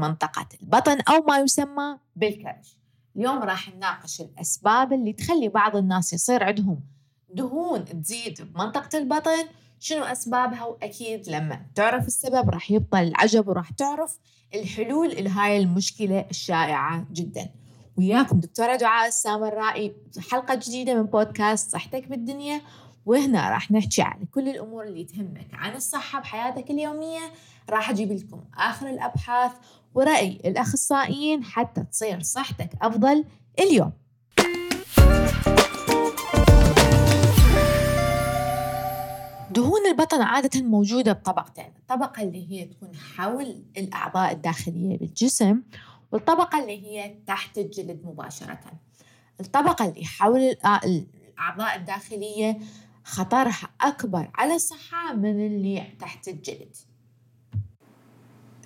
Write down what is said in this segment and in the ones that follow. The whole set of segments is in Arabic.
منطقة البطن أو ما يسمى بالكرش. اليوم راح نناقش الأسباب اللي تخلي بعض الناس يصير عندهم دهون تزيد بمنطقة البطن شنو أسبابها؟ وأكيد لما تعرف السبب راح يبطل العجب وراح تعرف الحلول لهاي المشكلة الشائعة جدا. وياكم دكتورة دعاء السامرائي حلقة جديدة من بودكاست صحتك بالدنيا. وهنا راح نحكي عن كل الأمور اللي تهمك. عن الصحة بحياتك اليومية راح أجيب لكم آخر الأبحاث ورأي الأخصائيين حتى تصير صحتك أفضل اليوم. دهون البطن عادة موجودة بطبقتين الطبقة اللي هي تكون حول الأعضاء الداخلية بالجسم والطبقة اللي هي تحت الجلد مباشرة. الطبقة اللي حول الأعضاء الداخلية خطرها أكبر على الصحة من اللي تحت الجلد.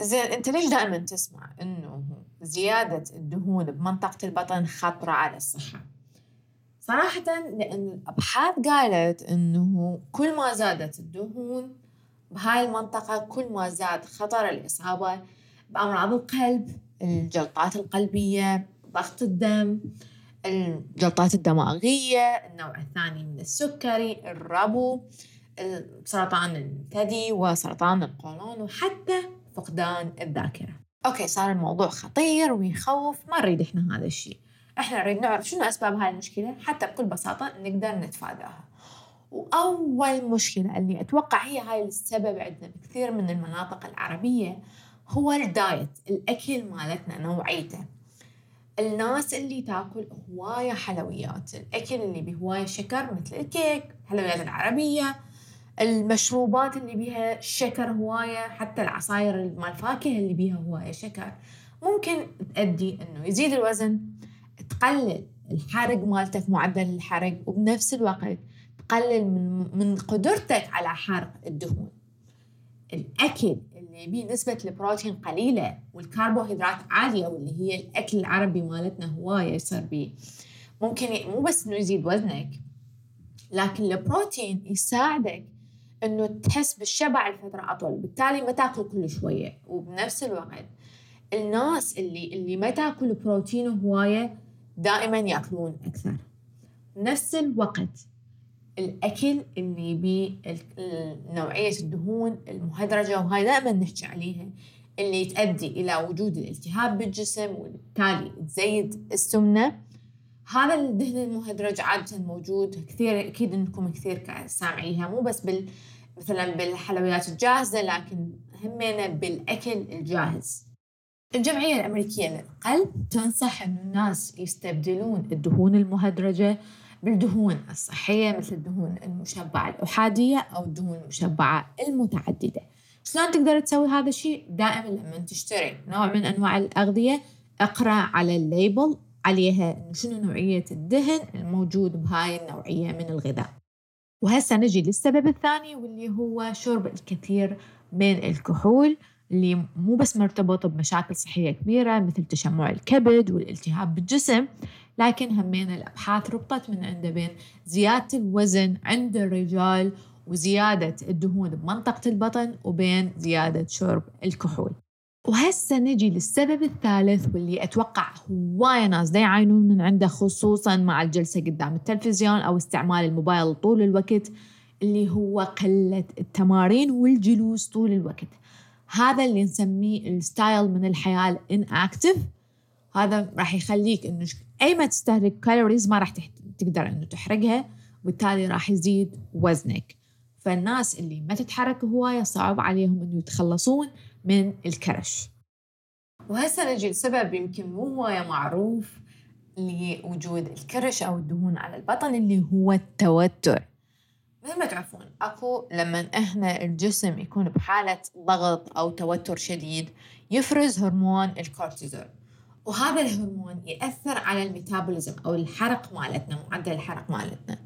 زين انت ليش دائما تسمع إنه زيادة الدهون بمنطقة البطن خطرة على الصحة؟ صراحة لأن الأبحاث قالت إنه كل ما زادت الدهون بهاي المنطقة كل ما زاد خطر الإصابة بأمراض القلب الجلطات القلبية ضغط الدم الجلطات الدماغية النوع الثاني من السكري الربو سرطان الثدي وسرطان القولون وحتى فقدان الذاكرة. okay صار الموضوع خطير ويخوف ما نريد إحنا هذا الشيء. إحنا نريد نعرف شنو أسباب هاي المشكلة حتى بكل بساطة نقدر نتفاداها. وأول مشكلة اللي أتوقع هي هاي السبب عندنا بكثير من المناطق العربية هو ال diet الأكل مالتنا نوعيته. الناس اللي تاكل هواية حلويات الأكل اللي بهواية شكر مثل الكيك الحلويات العربية المشروبات اللي بيها شكر هواية حتى العصاير مال الفاكهة اللي بيها هواية شكر ممكن تؤدي إنه يزيد الوزن تقلل الحرق مالتك معدل الحرق وبنفس الوقت تقلل من من قدرتك على حرق الدهون. الأكل اللي بيه نسبة البروتين قليلة والكربوهيدرات عالية واللي هي الأكل العربي مالتنا هواية يصير بيه ممكن مو بس إنه يزيد وزنك لكن البروتين يساعدك إنه تحس بالشبع لفترة أطول بالتالي ما تاكل كل شوية. وبنفس الوقت الناس اللي اللي ما تاكل بروتين هواية دائما يأكلون أكثر. نفس الوقت الأكل اللي بيه نوعية الدهون المهدرجة وهاي دائما نحكي عليها اللي تؤدي إلى وجود الالتهاب بالجسم وبالتالي تزيد السمنة هذا الدهن المهدرج عادة موجود كثير أكيد إنكم كثير سامعيها مو بس بال مثلا بالحلويات الجاهزة لكن همينا بالأكل الجاهز. الجمعية الأمريكية للقلب تنصح إنه الناس يستبدلون الدهون المهدرجة بالدهون الصحية مثل الدهون المشبعة الأحادية أو الدهون المشبعة المتعددة. شلون تقدر تسوي هذا الشيء؟ دائما لما تشتري نوع من أنواع الأغذية اقرأ على الليبل عليها شنو نوعية الدهن الموجود بهاي النوعية من الغذاء. وهسه نجي للسبب الثاني واللي هو شرب الكثير من الكحول اللي مو بس مرتبط بمشاكل صحية كبيرة مثل تشمع الكبد والالتهاب بالجسم لكن همين الأبحاث ربطت من عنده بين زيادة الوزن عند الرجال وزيادة الدهون بمنطقة البطن وبين زيادة شرب الكحول. وهسه نجي للسبب الثالث واللي أتوقع هواية ناس دا يعانون من عنده خصوصا مع الجلسة قدام التلفزيون أو استعمال الموبايل طول الوقت اللي هو قلة التمارين والجلوس طول الوقت. هذا اللي نسميه ال style من الحياة ال inactive هذا راح يخليك انه أي ما تستهلك calories ما راح تقدر إنه تحرقها وبالتالي راح يزيد وزنك. فالناس اللي ما تتحرك هواية صعب عليهم إنه يتخلصون. من الكرش. وهسه نجي لسبب يمكن مو هواية معروف لوجود الكرش أو الدهون على البطن اللي هو التوتر؟ مثل ما تعرفون أكو لما إحنا الجسم يكون بحالة ضغط أو توتر شديد يفرز هرمون الكورتيزول. وهذا الهرمون يأثر على الميتابوليزم أو الحرق مالتنا معدل الحرق مالتنا.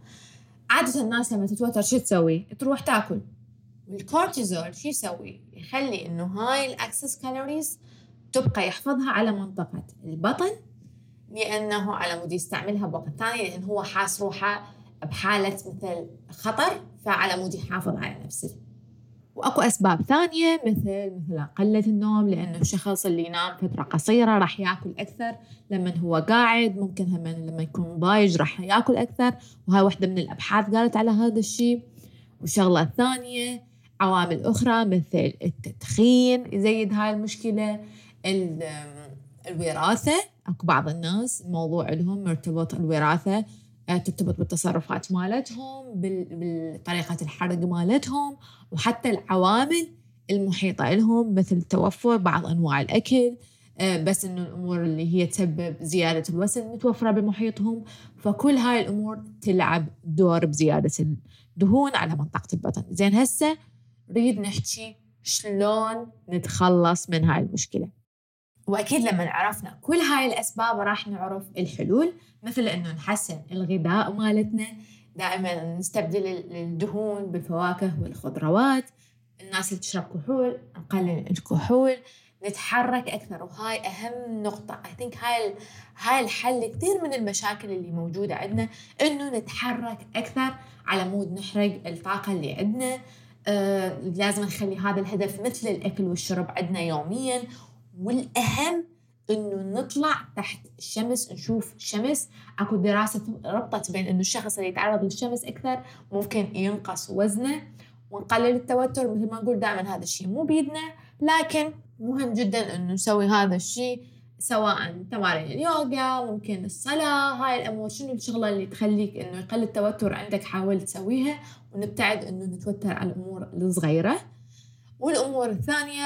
عادة الناس لما تتوتر شو تسوي؟ تروح تأكل. والكورتيزول شو يسوي؟ يخلي إنه هاي ال excess calories تبقى يحفظها على منطقة البطن لأنه على مود يستعملها بوقت ثاني لأن هو حاس روحه بحالة مثل خطر فعلى مود يحافظ على نفسه. وأكو أسباب ثانية مثل مثل قله النوم لأنه الشخص اللي ينام فترة قصيرة راح يأكل أكثر. لما هو قاعد ممكن هم لما يكون ضايج راح يأكل أكثر. وهاي واحدة من الأبحاث قالت على هذا الشيء. والشغله الثانية عوامل أخرى مثل التدخين يزيد هاي المشكلة. الوراثة أكو بعض الناس الموضوع لهم مرتبط الوراثة آه، ترتبط بالتصرفات مالتهم بطريقة الحرق مالتهم وحتى العوامل المحيطة لهم مثل توفر بعض أنواع الأكل. آه، بس إنه الأمور اللي هي تسبب زيادة الوزن متوفرة بمحيطهم. فكل هاي الأمور تلعب دور بزيادة الدهون على منطقة البطن. زين هسه نريد نحكي شلون نتخلص من هاي المشكلة. وأكيد لما عرفنا كل هاي الأسباب راح نعرف الحلول مثل إنه نحسن الغذاء مالتنا دائما نستبدل الدهون بالفواكه والخضروات الناس اللي تشرب كحول نقلل الكحول نتحرك أكثر. وهاي أهم نقطة. اي ثينك هاي هاي الحل كثير من المشاكل اللي موجودة عندنا إنه نتحرك أكثر على مود نحرق الطاقة اللي عندنا. آه لازم نخلي هذا الهدف مثل الأكل والشرب عندنا يوميا والأهم إنه نطلع تحت الشمس نشوف شمس. أكو دراسة ربطت بين إنه الشخص اللي يتعرض للشمس أكثر ممكن ينقص وزنه ونقلل التوتر. مثل ما نقول دائما هذا الشيء مو بيدنا لكن مهم جدا إنه نسوي هذا الشيء سواء تمارين اليوغا ممكن الصلاة. هاي الأمور شنو الشغلة اللي تخليك إنه يقل التوتر عندك حاول تسويها. ونبتعد إنه نتوتر على الأمور الصغيرة. والأمور الثانية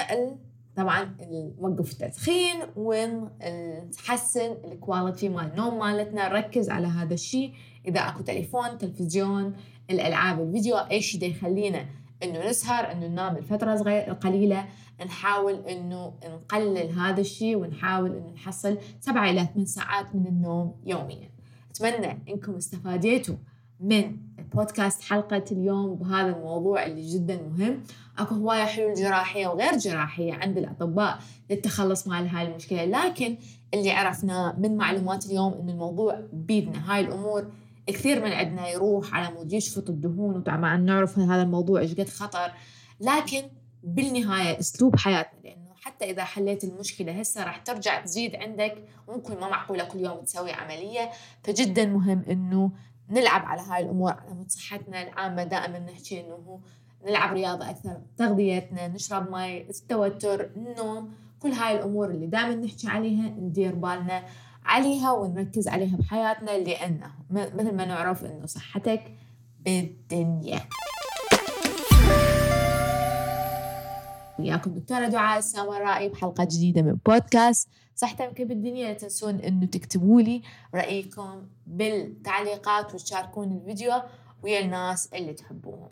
طبعا نوقف التدخين ونحسن ال quality مال النوم مالتنا. نركز على هذا الشيء. إذا أكو تليفون تلفزيون الألعاب الفيديو أي شيء يخلينا إنه نسهر إنه ننام لفترة صغيرة قليلة نحاول إنه نقلل هذا الشيء ونحاول إنه نحصل سبعة إلى ثمان ساعات من النوم يوميا. أتمنى إنكم استفاديتوا من بودكاست حلقة اليوم بهذا الموضوع اللي جدا مهم. أكو هواية حلول جراحية وغير جراحية عند الأطباء للتخلص من هاي المشكلة. لكن اللي عرفناه من معلومات اليوم إن الموضوع بيدنا. هاي الأمور كثير من عندنا يروح على مود يشفط الدهون وطبعا نعرف هذا الموضوع إيش قد خطر. لكن بالنهاية أسلوب حياتنا لأنه حتى إذا حليت المشكلة هسه راح ترجع تزيد عندك. ممكن ما معقولة كل يوم تسوي عملية. فجدا مهم إنه نلعب على هاي الأمور على صحتنا العامة دائما نحكي إنه نلعب رياضة أكثر تغذيتنا نشرب مي التوتر النوم كل هاي الأمور اللي دائما نحكي عليها ندير بالنا عليها ونركز عليها بحياتنا لأنه مثل ما نعرف إنه صحتك بالدنيا. وياكم دكتورة دعاء السامرائي بحلقة جديدة من بودكاست. صحتك بالدنيا لا تنسون إنه تكتبوا لي رأيكم بالتعليقات وتشاركون الفيديو ويا الناس اللي تحبوهم.